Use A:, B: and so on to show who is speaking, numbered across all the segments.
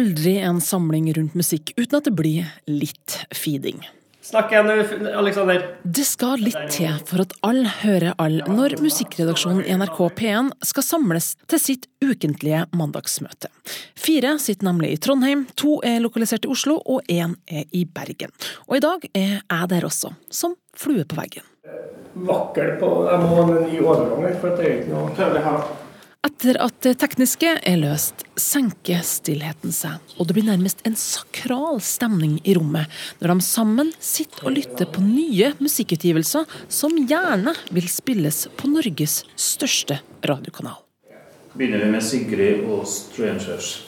A: aldri en samling rundt musikk uten at det blir litt feeding.
B: Snakk igjen, Alexander.
A: Det skal litt til for at alle hører alle når musikkredaksjonen i NRK P1 skal samles til sitt ukentlige mandagsmøte. Fire sitter nemlig i Trondheim, to er lokalisert i Oslo og én er i Bergen. Og i dag er jeg der også, som flue på veggen.
B: Vakker på Jeg må ha en ny overgang, for det er ikke noe her.
A: Etter at det tekniske er løst, senker stillheten seg, og det blir nærmest en sakral stemning i rommet når de sammen sitter og lytter på nye musikkutgivelser som gjerne vil spilles på Norges største radiokanal.
C: Begynner vi med Sigrid og 'Strangers'.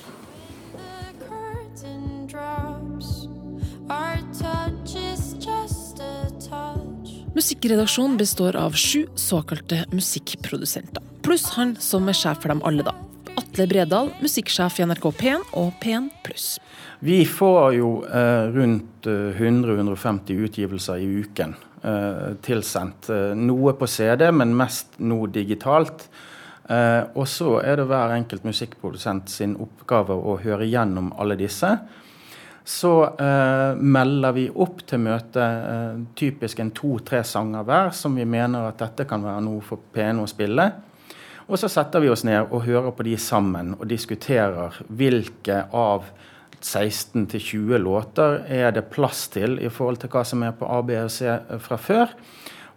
A: Musikkredaksjonen består av sju såkalte musikkprodusenter, pluss han som er sjef for dem alle, da. Atle Bredal, musikksjef i NRK P1 og P1 pluss.
D: Vi får jo eh, rundt 100-150 utgivelser i uken eh, tilsendt. Eh, noe på CD, men mest nå digitalt. Eh, og så er det hver enkelt musikkprodusent sin oppgave å høre gjennom alle disse så eh, melder vi opp til møte eh, typisk en to-tre sanger hver som vi mener at dette kan være noe for P1 å spille. Og så setter vi oss ned og hører på de sammen og diskuterer hvilke av 16-20 låter er det plass til i forhold til hva som er på A, B og C fra før.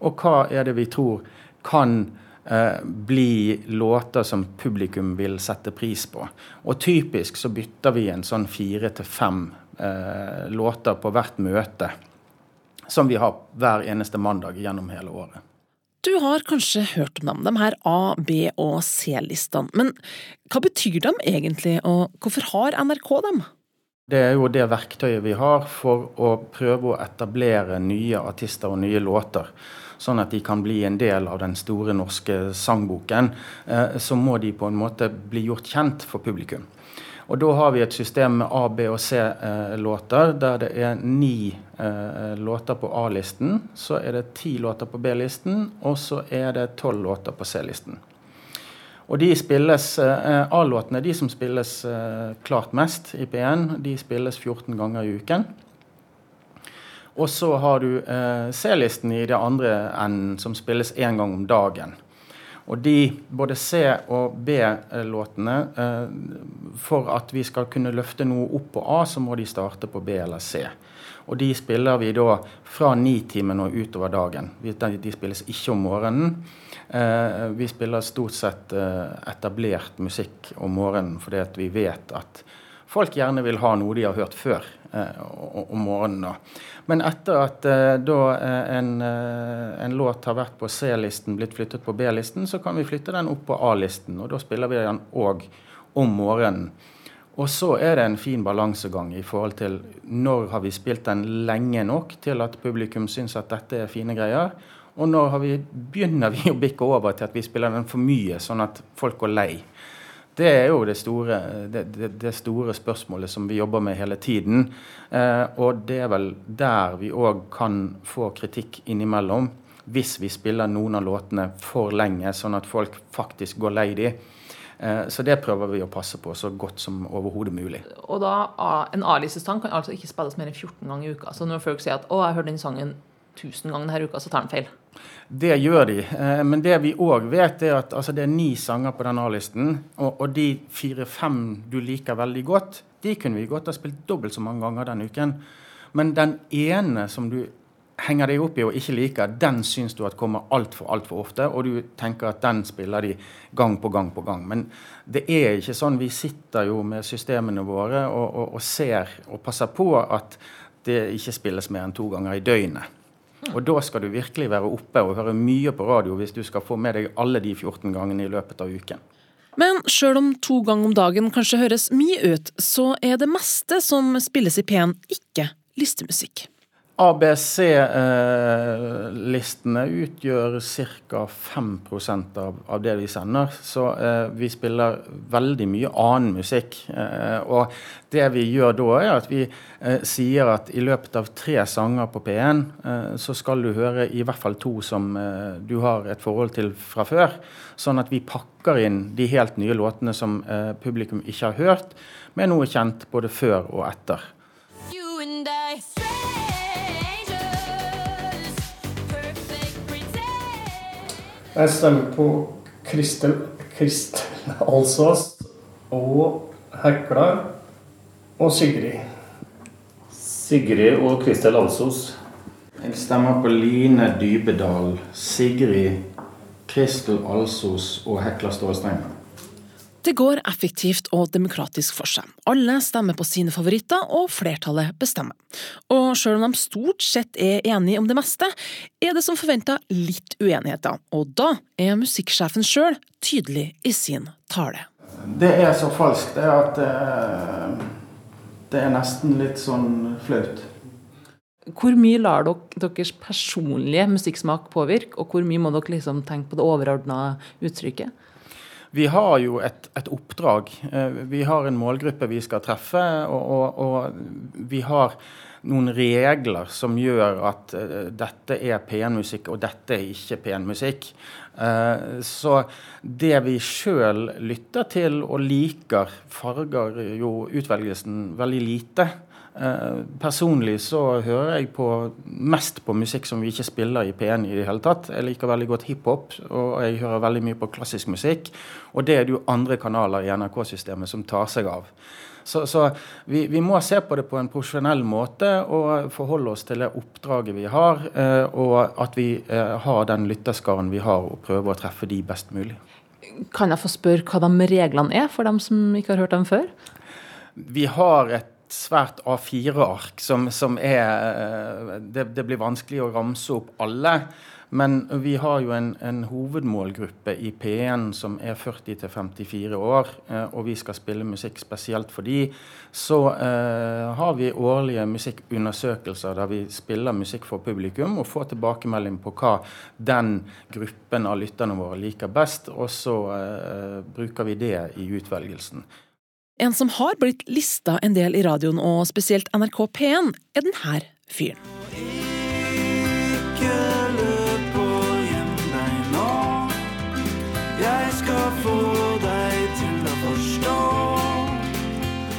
D: Og hva er det vi tror kan eh, bli låter som publikum vil sette pris på. Og typisk så bytter vi en sånn fire til fem eh, låter på hvert møte. Som vi har hver eneste mandag gjennom hele året.
A: Du har kanskje hørt om dem, de her A-, B- og C-listene. Men hva betyr de egentlig, og hvorfor har NRK dem?
D: Det er jo det verktøyet vi har for å prøve å etablere nye artister og nye låter. Sånn at de kan bli en del av den store norske sangboken. Eh, så må de på en måte bli gjort kjent for publikum. Og da har vi et system med A, B og C-låter, der det er ni eh, låter på A-listen. Så er det ti låter på B-listen, og så er det tolv låter på C-listen. Og de spilles, eh, A-låtene de som spilles eh, klart mest i P1, de spilles 14 ganger i uken. Og så har du eh, C-listen i det andre enden, som spilles én gang om dagen. Og de, både C- og B-låtene, eh, for at vi skal kunne løfte noe opp på A, så må de starte på B eller C. Og de spiller vi da fra nitimen og utover dagen. De spilles ikke om morgenen. Eh, vi spiller stort sett eh, etablert musikk om morgenen fordi vi vet at folk gjerne vil ha noe de har hørt før om morgenen. da. Men etter at eh, da eh, en, uh, en, låt har vært på C-listen, blitt flyttet på B-listen, så kan vi flytte den opp på A-listen. Og da spiller vi den òg om morgenen. Og så er det en fin balansegang i forhold til når har vi spilt den lenge nok til at publikum syns at dette er fine greier. Og når vi, begynner vi å bikke over til at vi spiller den for mye, sånn at folk går lei. Det er jo det store, det, det, det store, spørsmålet som vi jobber med hele tiden. Eh, og det er vel der vi òg kan få kritikk innimellom. Hvis vi spiller noen av låtene for lenge, sånn at folk faktisk går lei de. Eh, så det prøver vi å passe på så godt som overhodet mulig.
E: Og da, En A-listesang kan altså ikke spilles mer enn 14 ganger i uka. Så når folk sier at 'å, jeg hørte den sangen 1000 ganger denne uka', så tar de feil.
D: Det gjør de. Eh, men det vi òg vet, er at altså, det er ni sanger på den A-listen. Og, og, de fire-fem du liker veldig godt, de kunne vi godt ha spilt dobbelt så mange ganger den uken. Men den ene som du henger deg opp i og ikke liker, den syns du at kommer altfor altfor ofte. Og du tenker at den spiller de gang på gang på gang. Men det er ikke sånn. Vi sitter jo med systemene våre og, og, og ser og passer på at det ikke spilles mer enn to ganger i døgnet. Og da skal du virkelig være oppe og høre mye på radio hvis du skal få med deg alle de 14 gangene i løpet av uken.
A: Men sjøl om to ganger om dagen kanskje høres mye ut, så er det meste som spilles i P1 ikke listemusikk.
D: ABC-listene eh, utgjør ca. 5 av, av, det vi sender. Så eh, vi spiller veldig mye annen musikk. Eh, og det vi gjør da, er at vi eh, sier at i løpet av tre sanger på P1, eh, så skal du høre i hvert fall to som eh, du har et forhold til fra før. Sånn at vi pakker inn de helt nye låtene som publikum ikke har hørt. med noe kjent både før og etter.
B: Jeg stemmer på Kristel Kristel Alsås og Hekla og Sigrid.
C: Sigrid og Kristel Alsos.
D: Jeg stemmer på Line Dybedal, Sigrid, Kristel Alsos og Hekla Stålstreng.
A: Det går effektivt og demokratisk for seg. Alle stemmer på sine favoritter, og flertallet bestemmer. Og selv om de stort sett er enige om det meste, er det som forventa litt uenigheter, og da er musikksjefen sjøl tydelig i sin tale.
D: Det er så falskt, det at eh, det er nesten litt sånn flaut.
E: Hvor mye lar dere deres personlige musikksmak påvirke, og hvor mye må dere liksom tenke på det overordna uttrykket?
D: Vi har jo et, et oppdrag. Eh, Vi har en målgruppe vi skal treffe, og, og, og vi har noen regler som gjør at eh, dette er pen musikk, og dette er ikke pen musikk. Eh, Så det vi sjøl lytter til og liker, farger jo utvelgelsen veldig lite. Eh, Personlig så hører jeg på, mest på musikk som vi ikke spiller i P1 i det hele tatt. Jeg liker veldig godt hiphop, og jeg hører veldig mye på klassisk musikk. Og det er det jo andre kanaler i NRK-systemet som tar seg av. Så, så vi, vi må se på det på en profesjonell måte og forholde oss til det oppdraget vi har, eh, og at vi eh, har den lytterskaren vi har, og prøve å treffe de best mulig.
E: Kan jeg få spørre hva de reglene er, for dem som ikke har hørt dem før?
D: Vi har et svært A4-ark som, som er eh, det, det blir vanskelig å ramse opp alle. Men vi har jo en, en hovedmålgruppe i P1 som er 40-54 år, eh, og vi skal spille musikk spesielt for de. Så eh, har vi årlige musikkundersøkelser der vi spiller musikk for publikum og får tilbakemelding på hva den gruppen av lytterne våre liker best, og så eh, bruker vi det i utvelgelsen.
A: En som har blitt lista en del i radioen, og spesielt NRK P1, er denne fyren.
F: Ikke løp og gjem deg nå. Jeg skal få deg til å forstå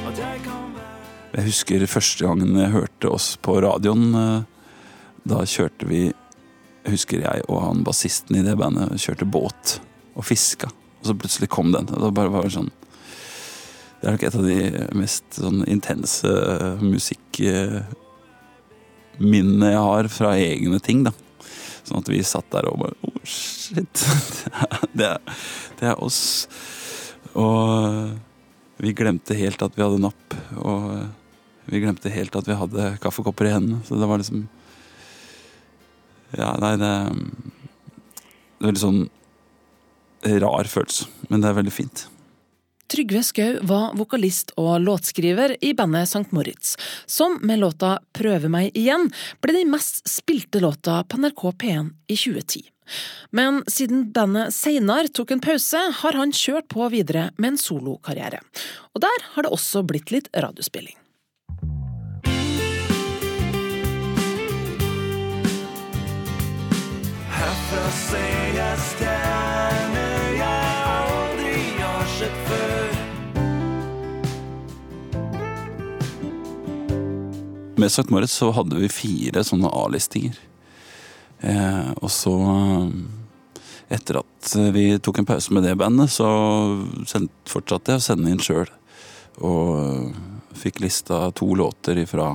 F: at jeg kan være
G: Jeg husker første gangen jeg hørte oss på radioen. eh, Da kjørte vi, husker jeg og han bassisten i det bandet, kjørte båt og fiska. Og så plutselig kom den. Og da bare var sånn Det er nok et av de mest sånn intense musikkminnene jeg har fra egne ting, da. Sånn at vi satt der og bare Oh, shit. Det er, det er oss. Og vi glemte helt at vi hadde napp. Og vi glemte helt at vi hadde kaffekopper i hendene. Så det var liksom Ja, nei, det Det er veldig sånn rar følelse. Men det er veldig fint.
A: Trygve Skau var vokalist og låtskriver i bandet St. Moritz, som med låta Prøve meg igjen ble den mest spilte låta på NRK P1 i 2010. Men siden bandet seinere tok en pause, har han kjørt på videre med en solokarriere. Og der har det også blitt litt radiospilling.
F: Herfra ser
G: Med St. Moritz så hadde vi fire sånne A-listinger. Eh, og så, eh, etter at vi tok en pause med det bandet, så fortsatte jeg å sende inn sjøl. Og eh, fikk lista to låter ifra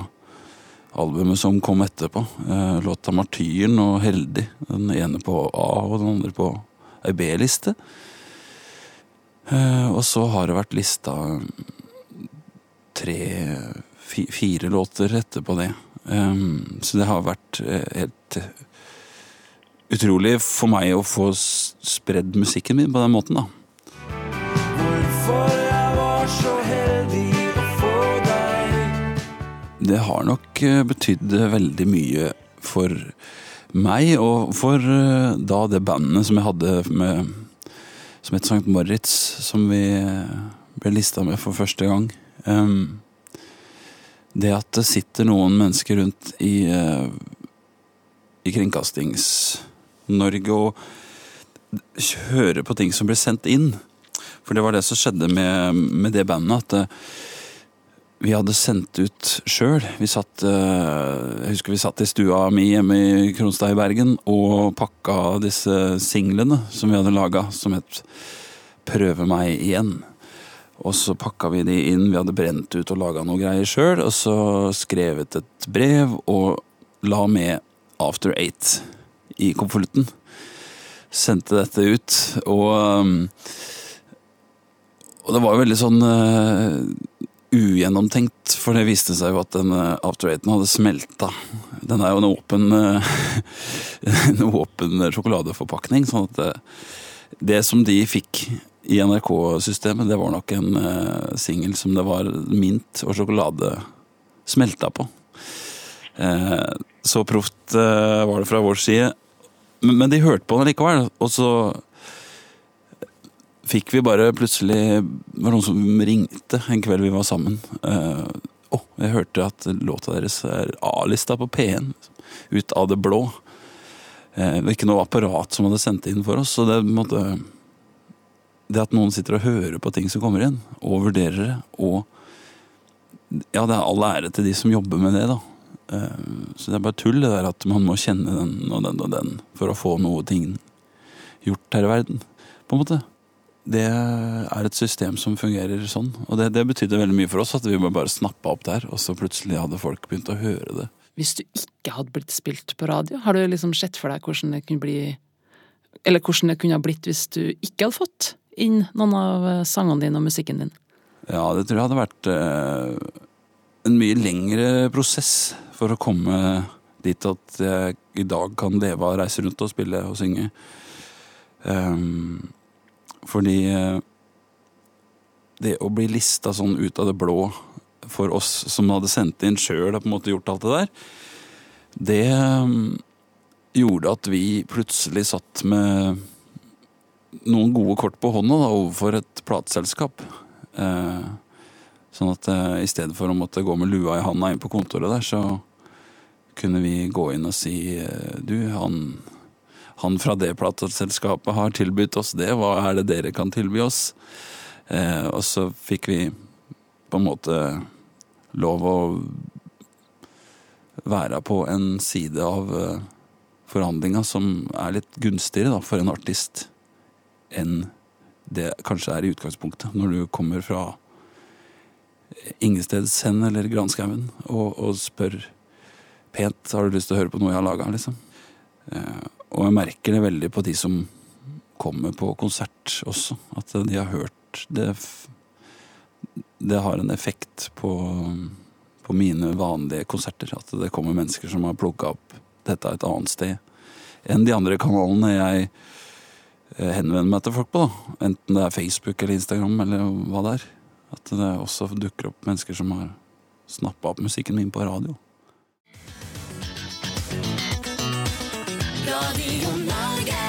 G: albumet som kom etterpå. Eh, låta 'Martyren' og 'Heldig'. Den ene på A og den andre på ei B-liste. Eh, og så har det vært lista tre, fi, fire låter etterpå det. Um, så det har vært eh, helt eh, utrolig for meg å få spredd musikken min på den måten, da.
F: Hvorfor jeg var så heldig å få deg.
G: Det har nok eh, betydd veldig mye for meg, og for da det bandet som jeg hadde med som het St. Moritz, som vi ble lista med for første gang. Um, det at det sitter noen mennesker rundt i, eh, i Kringkastings-Norge og hører på ting som blir sendt inn. For det var det som skjedde med, med det bandet. At det, vi hadde sendt ut sjøl. Vi satt eh, Jeg husker vi satt i stua mi hjemme i Kronstad i Bergen og pakka disse singlene som vi hadde laga, som het Prøve meg igjen. Og så pakka vi de inn. Vi hadde brent ut og laga noe greier sjøl. Og så skrevet et brev og la med After Eight i konvolutten. Sendte dette ut, og um, Og det var jo veldig sånn uh, ugjennomtenkt, for det viste seg jo at den uh, After Eighten hadde smelta. Den er jo en åpen, uh, en åpen sjokoladeforpakning, sånn at det, det som de fikk i NRK-systemet, det var nok en uh, singel som det var mint og sjokolade smelta på. Uh, så proft uh, var det fra vår side. Men, men de hørte på den likevel, og så fikk vi bare plutselig Det var noen som ringte en kveld vi var sammen. Uh, oh, jeg hørte at låta deres er A-lista på P1. Ut av det blå. Det var ikke noe apparat som hadde sendt inn for oss, så det måtte Det at noen sitter og hører på ting som kommer inn, og vurderer det, og Ja, det er all ære til de som jobber med det, da. Eh, Så det er bare tull, det der at man må kjenne den og den og den for å få noe ting gjort her i verden. På en måte. Det er et system som fungerer sånn. Og det, det betydde veldig mye for oss at vi bare snappa opp der, og så plutselig hadde folk begynt å høre det.
A: Hvis du ikke hadde blitt spilt på radio, har du liksom sett for deg hvordan det kunne bli Eller hvordan det kunne ha blitt hvis du ikke hadde fått inn noen av eh, sangene dine og musikken din?
G: Ja, det tror jeg hadde vært eh, en mye lengre prosess for å komme dit at jeg i dag kan leve av å reise rundt og spille og synge. Um, fordi eh, det å bli lista sånn ut av det blå for oss som hadde sendt inn sjøl og på en måte gjort alt det der, det um, gjorde at vi plutselig satt med noen gode kort på hånda da, overfor et plateselskap. Eh, sånn at eh, i stedet for å måtte gå med lua i handa inn på kontoret der, så kunne vi gå inn og si eh, du, han, han fra det plateselskapet har tilbudt oss det, hva er det dere kan tilby oss? Eh, og så fikk vi på en måte lov å være på en side av eh, forhandlinga som er litt gunstigere da, for en artist enn det kanskje er i utgangspunktet, når du kommer fra Ingesteds hen eller Granskauen og, og spør pent har du lyst til å høre på noe jeg har laga. Liksom. Eh, og jeg merker det veldig på de som kommer på konsert også, at de har hørt det Det har en effekt på, på mine vanlige konserter. At det kommer mennesker som har plukka opp dette et annet sted enn de andre kanalene jeg eh, henvender meg til folk på. da. Enten det er Facebook eller Instagram eller hva det er. At det også dukker opp mennesker som har snappa opp musikken min på radio.
H: Radio Norge.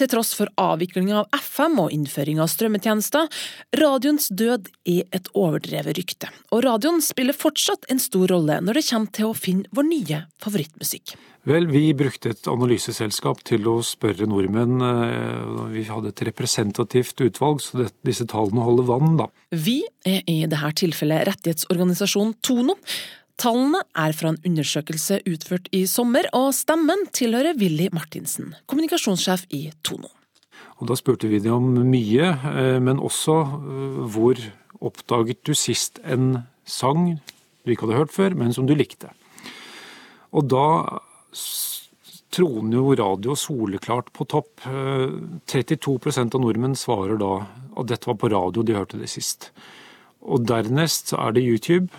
A: Til tross for avviklinga av FM og innføring av strømmetjenester, radioens død er et overdrevet rykte, og radioen spiller fortsatt en stor rolle når det kommer til å finne vår nye favorittmusikk.
I: Vel, vi brukte et analyseselskap til å spørre nordmenn. eh, Vi hadde et representativt utvalg, så det, disse tallene holder vann, da.
A: Vi er i dette tilfellet rettighetsorganisasjonen Tono. Tallene er fra en undersøkelse utført i sommer, og stemmen tilhører Willy Martinsen, kommunikasjonssjef i Tono.
I: Og da spurte vi dem om mye, eh, men også eh, hvor oppdaget du sist en sang du ikke hadde hørt før, men som du likte. Og da troner jo radio soleklart på topp. Eh, 32% av nordmenn svarer da at dette var på radio de hørte det sist. Og dernest så er det YouTube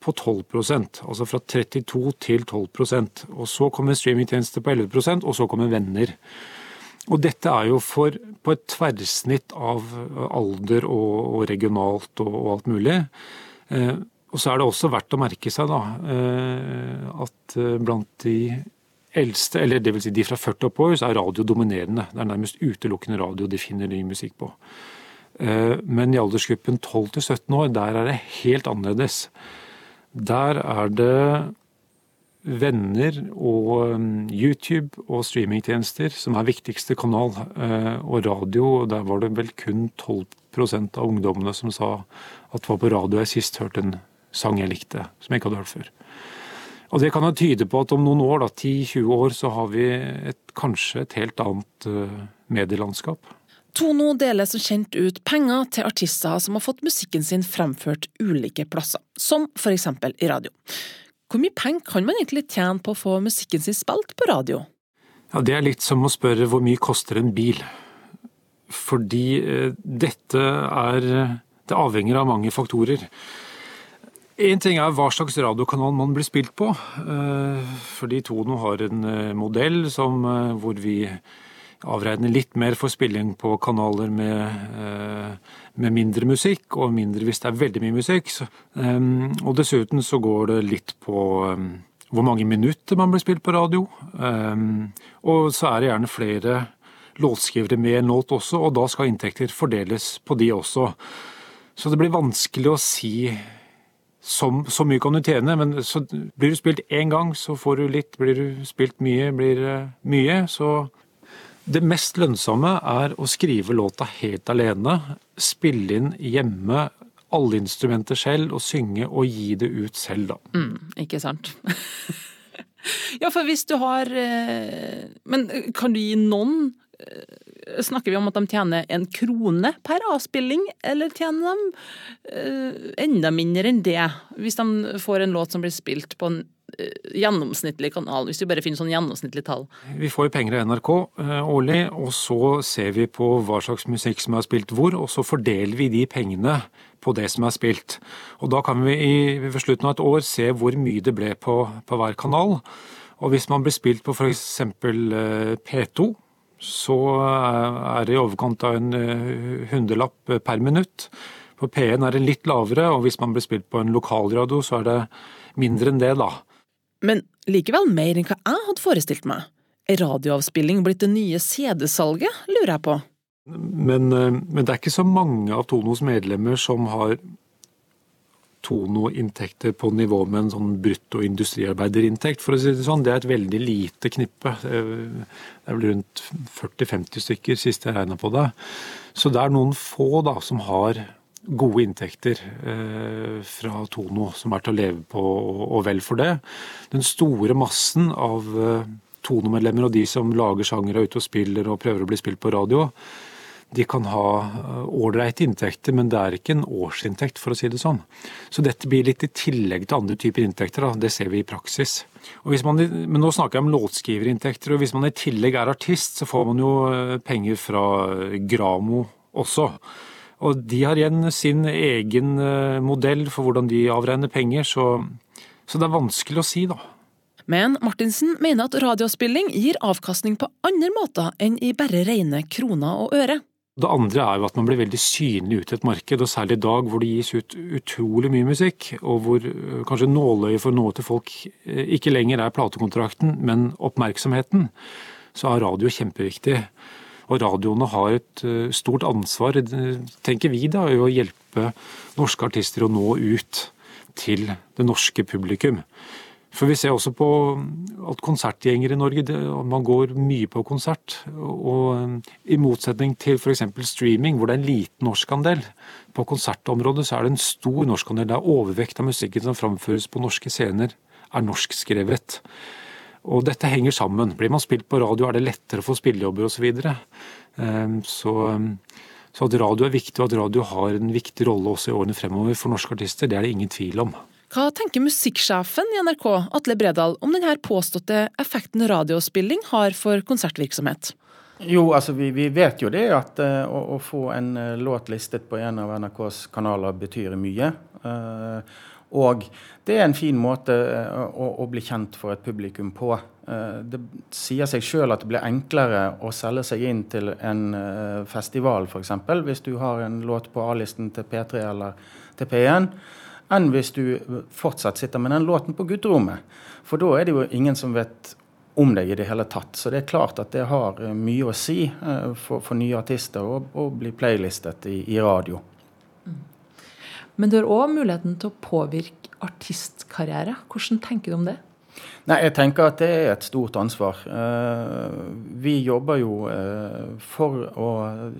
I: på 12% altså fra 32 til 12% Og så kommer streamingtjenester på 11% og så kommer venner. Og dette er jo for, på et tverrsnitt av alder og, og regionalt og, og alt mulig. Eh, og så er det også verdt å merke seg da, eh, at eh, blant de eldste, eller vil si de fra 40 oppover, så er radio dominerende. Det er nærmest utelukkende radio de finner ny musikk på. Eh, men i aldersgruppen 12 til 17 år, der er det helt annerledes. Der er det venner og um, YouTube og streamingtjenester som er viktigste kanal. Eh, Og radio, der var det vel kun 12% av ungdommene som sa at det var på radio jeg sist hørte en sang jeg likte, som jeg ikke hadde hørt før. Og det kan jo tyde på at om noen år, da, 10-20 år, så har vi et, kanskje et helt annet eh, medielandskap.
A: Tono deler som kjent ut penger til artister som har fått musikken sin fremført ulike plasser, som for eksempel i radio. Hvor mye penger kan man egentlig tjene på å få musikken sin spilt på radio?
I: Ja, Det er litt som å spørre hvor mye koster en bil. Fordi eh, dette er Det avhenger av mange faktorer. En ting er hva slags radiokanal man blir spilt på. eh, Fordi Tono har en eh, modell som, eh, hvor vi avregner litt mer for spilling på kanaler med, med mindre musikk, og mindre hvis det er veldig mye musikk. Og dessuten så går det litt på hvor mange minutter man blir spilt på radio. Og så er det gjerne flere låtskrivere med en låt også, og da skal inntekter fordeles på de også. Så det blir vanskelig å si som, så mye kan du tjene, men så blir du spilt én gang, så får du litt. Blir du spilt mye, blir det mye. Så det mest lønnsomme er å skrive låta helt alene, spille inn hjemme alle instrumenter selv, og synge og gi det ut selv, da.
A: Mm, ikke sant? ja, for hvis du har eh, Men kan du gi noen eh, Snakker vi om at de tjener en krone per avspilling, eller tjener de eh, enda mindre enn det? Hvis de får en låt som blir spilt på en eh, gjennomsnittlig kanal, hvis du bare finner sånn gjennomsnittlig tall.
I: Vi får jo penger av NRK eh, årlig, og så ser vi på hva slags musikk som er spilt hvor, og så fordeler vi de pengene på det som er spilt. Og da kan vi i, ved slutten av et år se hvor mye det ble på, på hver kanal. Og hvis man blir spilt på f.eks. P2, så er det i overkant av en eh, hundrelapp per minutt. På P1 er det litt lavere, og hvis man blir spilt på en lokalradio, så er det mindre enn det, da.
A: Men likevel mer enn hva jeg hadde forestilt meg. Er radioavspilling blitt det nye CD-salget, lurer jeg på.
I: Men, eh, men det er ikke så mange av Tonos medlemmer som har Tono-inntekter på nivå med en sånn brutto industriarbeiderinntekt, for å si det sånn. Det er et veldig lite knippe. Det er vel rundt 40-50 stykker, sist jeg regna på det. Så det er noen få da som har gode inntekter eh, fra Tono, som er til å leve på, og, vel for det. Den store massen av eh, Tono-medlemmer og de som lager sjangere, er ute og spiller og prøver å bli spilt på radio, de kan ha ålreite inntekter, men det er ikke en årsinntekt, for å si det sånn. Så dette blir litt i tillegg til andre typer inntekter. Da. Det ser vi i praksis. Man, men nå snakker jeg om låtskriverinntekter, og hvis man i tillegg er artist, så får man jo eh, penger fra Gramo også. Og de har igjen sin egen eh, modell for hvordan de avregner penger, så, så det er vanskelig å si, da.
A: Men Martinsen mener at radiospilling gir avkastning på andre måter enn i bare rene kroner og øre.
I: Det andre er jo at man blir veldig synlig ut i et marked, og særlig i dag hvor det gis ut utrolig mye musikk, og hvor øh, kanskje nåløyet for nå til folk øh, ikke lenger er platekontrakten, men oppmerksomheten, så er radio kjempeviktig. Og radioene har et øh, stort ansvar, tenker vi da, i å hjelpe norske artister å nå ut til det norske publikum. For vi ser også på at konsertgjengere i Norge, det, man går mye på konsert. Og i motsetning til f.eks. streaming, hvor det er en liten norskandel. På konsertområdet så er det en stor norskandel. Det er overvekt av musikken som framføres på norske scener, er norskskrevet. Og dette henger sammen. Blir man spilt på radio, er det lettere å få spillejobber osv. Så, videre. så så at radio er viktig, og at radio har en viktig rolle også i årene fremover for norske artister, det er det ingen tvil om.
A: Hva tenker musikksjefen i NRK, Atle Bredal, om denne påståtte effekten radiospilling har for konsertvirksomhet?
D: Jo, altså vi, vi vet jo det at uh, å, å, få en uh, låt listet på en av NRKs kanaler betyr mye. Uh, og det er en fin måte å, å, bli kjent for et publikum på. det sier seg sjøl at det blir enklere å selge seg inn til en festival f.eks. hvis du har en låt på A-listen til P3 eller til P1 enn hvis du fortsatt sitter med den låten på gutterommet. For da er det jo ingen som vet om deg i det hele tatt. Så det er klart at det har mye å si for, for nye artister å, bli playlistet i, i radio.
E: Men du har òg muligheten til å påvirke artistkarriere. Hvordan tenker du om det?
D: Nei, Jeg tenker at det er et stort ansvar. Vi jobber jo for å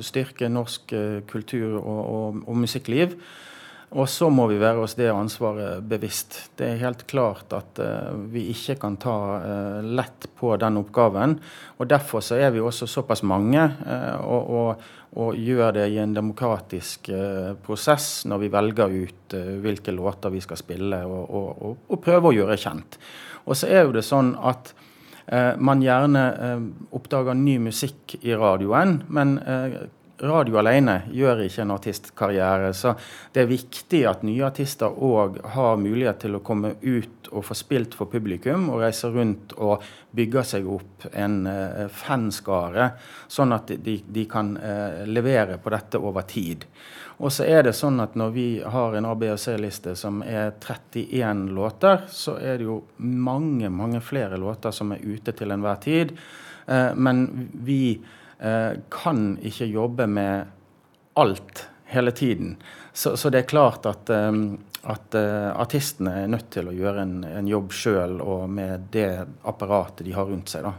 D: styrke norsk kultur og, og, og musikkliv. Og så må vi være oss det ansvaret bevisst. Det er helt klart at uh, vi ikke kan ta uh, lett på den oppgaven. og Derfor så er vi også såpass mange uh, og, og, og gjør det i en demokratisk prosess når vi velger ut hvilke låter vi skal spille og, og, og, og prøve å gjøre kjent. Og så er jo det sånn at man gjerne oppdager ny musikk i radioen, men radio alene gjør ikke en artistkarriere. Så det er viktig at nye artister òg har mulighet til å komme ut og få spilt for publikum, og reise rundt og bygge seg opp en eh, fanskare, sånn at de, de kan eh, levere på dette over tid. Og så er det sånn at når vi har en A, B og C-liste som er 31 låter, så er det jo mange, mange flere låter som er ute til enhver tid. Eh, men vi kan ikke jobbe med alt hele tiden. Så, så det er klart at, eh, at eh, artistene er nødt til å gjøre en, en jobb sjøl og med det apparatet de har rundt seg. da.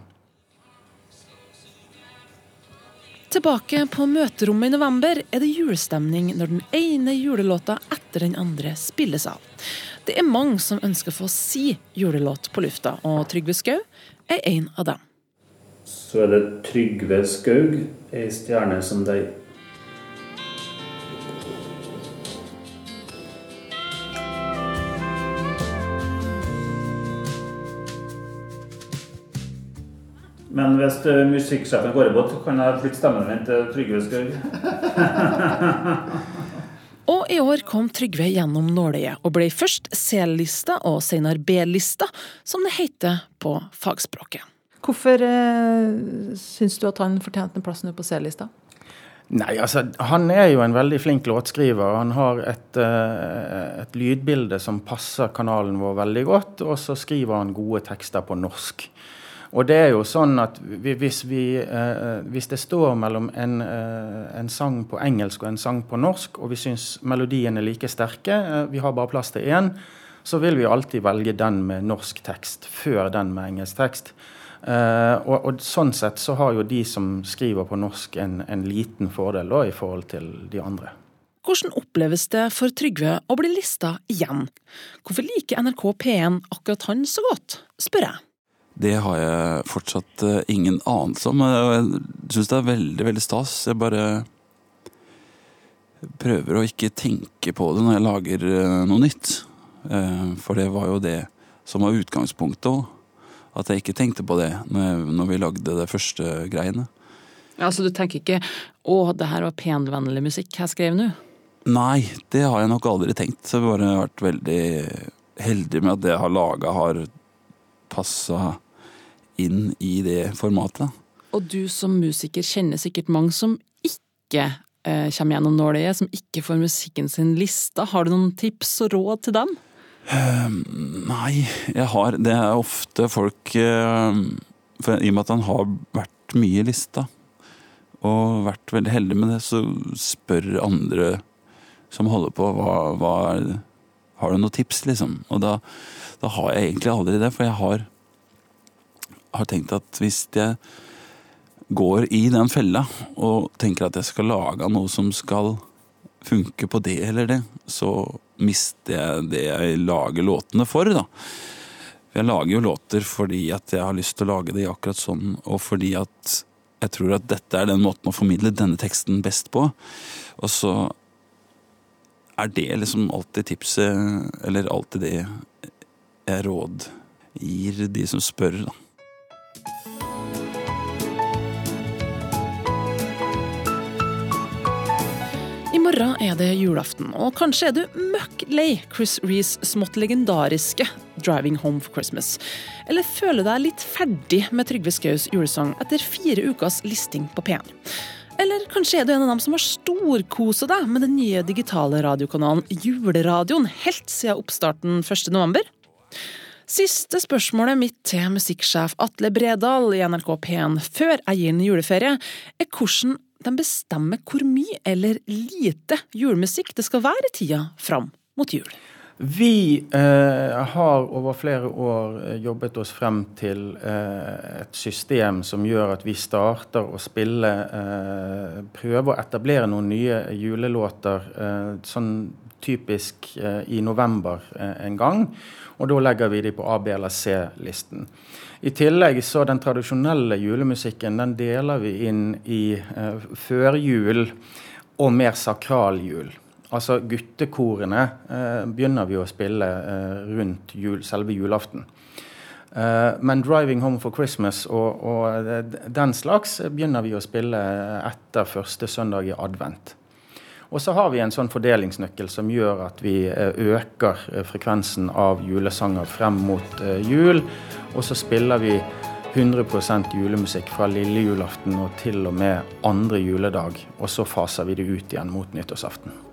A: Tilbake på møterommet i november er det julestemning når den ene julelåta etter den andre spilles av. Det er mange som ønsker å få si julelåt på lufta, og Trygve Skau er en av dem.
C: Så er det Trygve Skaug, ei stjerne som deg. Men hvis eh, musikksjefen går imot, kan jeg flytte stemmen min til Trygve Skaug?
A: Og i år kom Trygve gjennom nåløyet, og ble først C-lista og senere B-lista, som det heter på fagspråket.
E: Hvorfor eh, syns du at han fortjente en plass nå på C-lista?
D: Nei, altså, Han er jo en veldig flink låtskriver. Han har et, eh, et lydbilde som passer kanalen vår veldig godt, og så skriver han gode tekster på norsk. Og det er jo sånn at vi, hvis, vi, eh, hvis det står mellom en, eh, en sang på engelsk og en sang på norsk, og vi syns melodien er like sterke, eh, vi har bare plass til én, så vil vi alltid velge den med norsk tekst før den med engelsk tekst. Eh, og, og sånn sett så har jo de som skriver på norsk en, en liten fordel da, i forhold til de andre.
A: Hvordan oppleves det for Trygve å bli lista igjen? Hvorfor liker NRK P1 akkurat han så godt, spør jeg.
G: Det har jeg fortsatt eh, ingen anelse om. Jeg syns det er veldig, veldig stas. Jeg bare prøver å ikke tenke på det når jeg lager eh, noe nytt. Eh, For det var jo det som var utgangspunktet òg. At jeg ikke tenkte på det når, jeg, når vi lagde det første greiene.
E: Ja, Så du tenker ikke 'Å, det her var penvennlig musikk jeg skrev nå'?
G: Nei, det har jeg nok aldri tenkt. Så jeg har bare vært veldig heldig med at det jeg har laga, har passa inn i det formatet.
E: Og du som musiker kjenner sikkert mange som ikke eh, kommer gjennom nåløyet, som ikke får musikken sin lista. Har du noen tips og råd til dem?
G: Nei, jeg har Det er ofte folk eh, for I og med at han har vært mye i lista, og vært veldig heldig med det, så spør andre som holder på, hva, hva Har du noen tips, liksom? Og da, da har jeg egentlig aldri det, for jeg har, har tenkt at hvis jeg går i den fella og tenker at jeg skal lage noe som skal funke på det eller det, så mister jeg det jeg lager låtene for, da. Jeg lager jo låter fordi at jeg har lyst til å lage det akkurat sånn, og fordi at jeg tror at dette er den måten å formidle denne teksten best på. Og så er det liksom alltid tipset, eller alltid det jeg råd gir de som spør, da.
A: I morgen er det julaften, og kanskje er du møkk lei Chris Rees smått legendariske 'Driving Home for Christmas'. Eller føler deg litt ferdig med Trygve Skaus julesang etter fire ukers listing på P1. Eller kanskje er du en av dem som har storkosa deg med den nye digitale radiokanalen Juleradioen helt siden oppstarten 1.11. Siste spørsmålet mitt til musikksjef Atle Bredal i NRK P1 før jeg gir den juleferie, er hvordan de bestemmer hvor mye eller lite julemusikk det skal være i tida fram mot jul.
D: Vi eh, har over flere år eh, jobbet oss frem til eh, et system som gjør at vi starter å spille eh, Prøve å etablere noen nye julelåter eh, sånn typisk eh, i november eh, en gang. Og da legger vi de på A, B eller C-listen. I tillegg så den tradisjonelle julemusikken den deler vi inn i eh, førjul og mer sakral jul. Altså guttekorene eh, begynner vi å spille eh, rundt jul, selve julaften. Eh, men 'Driving Home for Christmas' og, og den slags begynner vi å spille etter første søndag i advent. Og så har vi en sånn fordelingsnøkkel som gjør at vi eh, øker eh, frekvensen av julesanger frem mot eh, jul. Og så spiller vi 100 julemusikk fra lille julaften og til og med andre juledag. Og så faser vi det ut igjen mot nyttårsaften.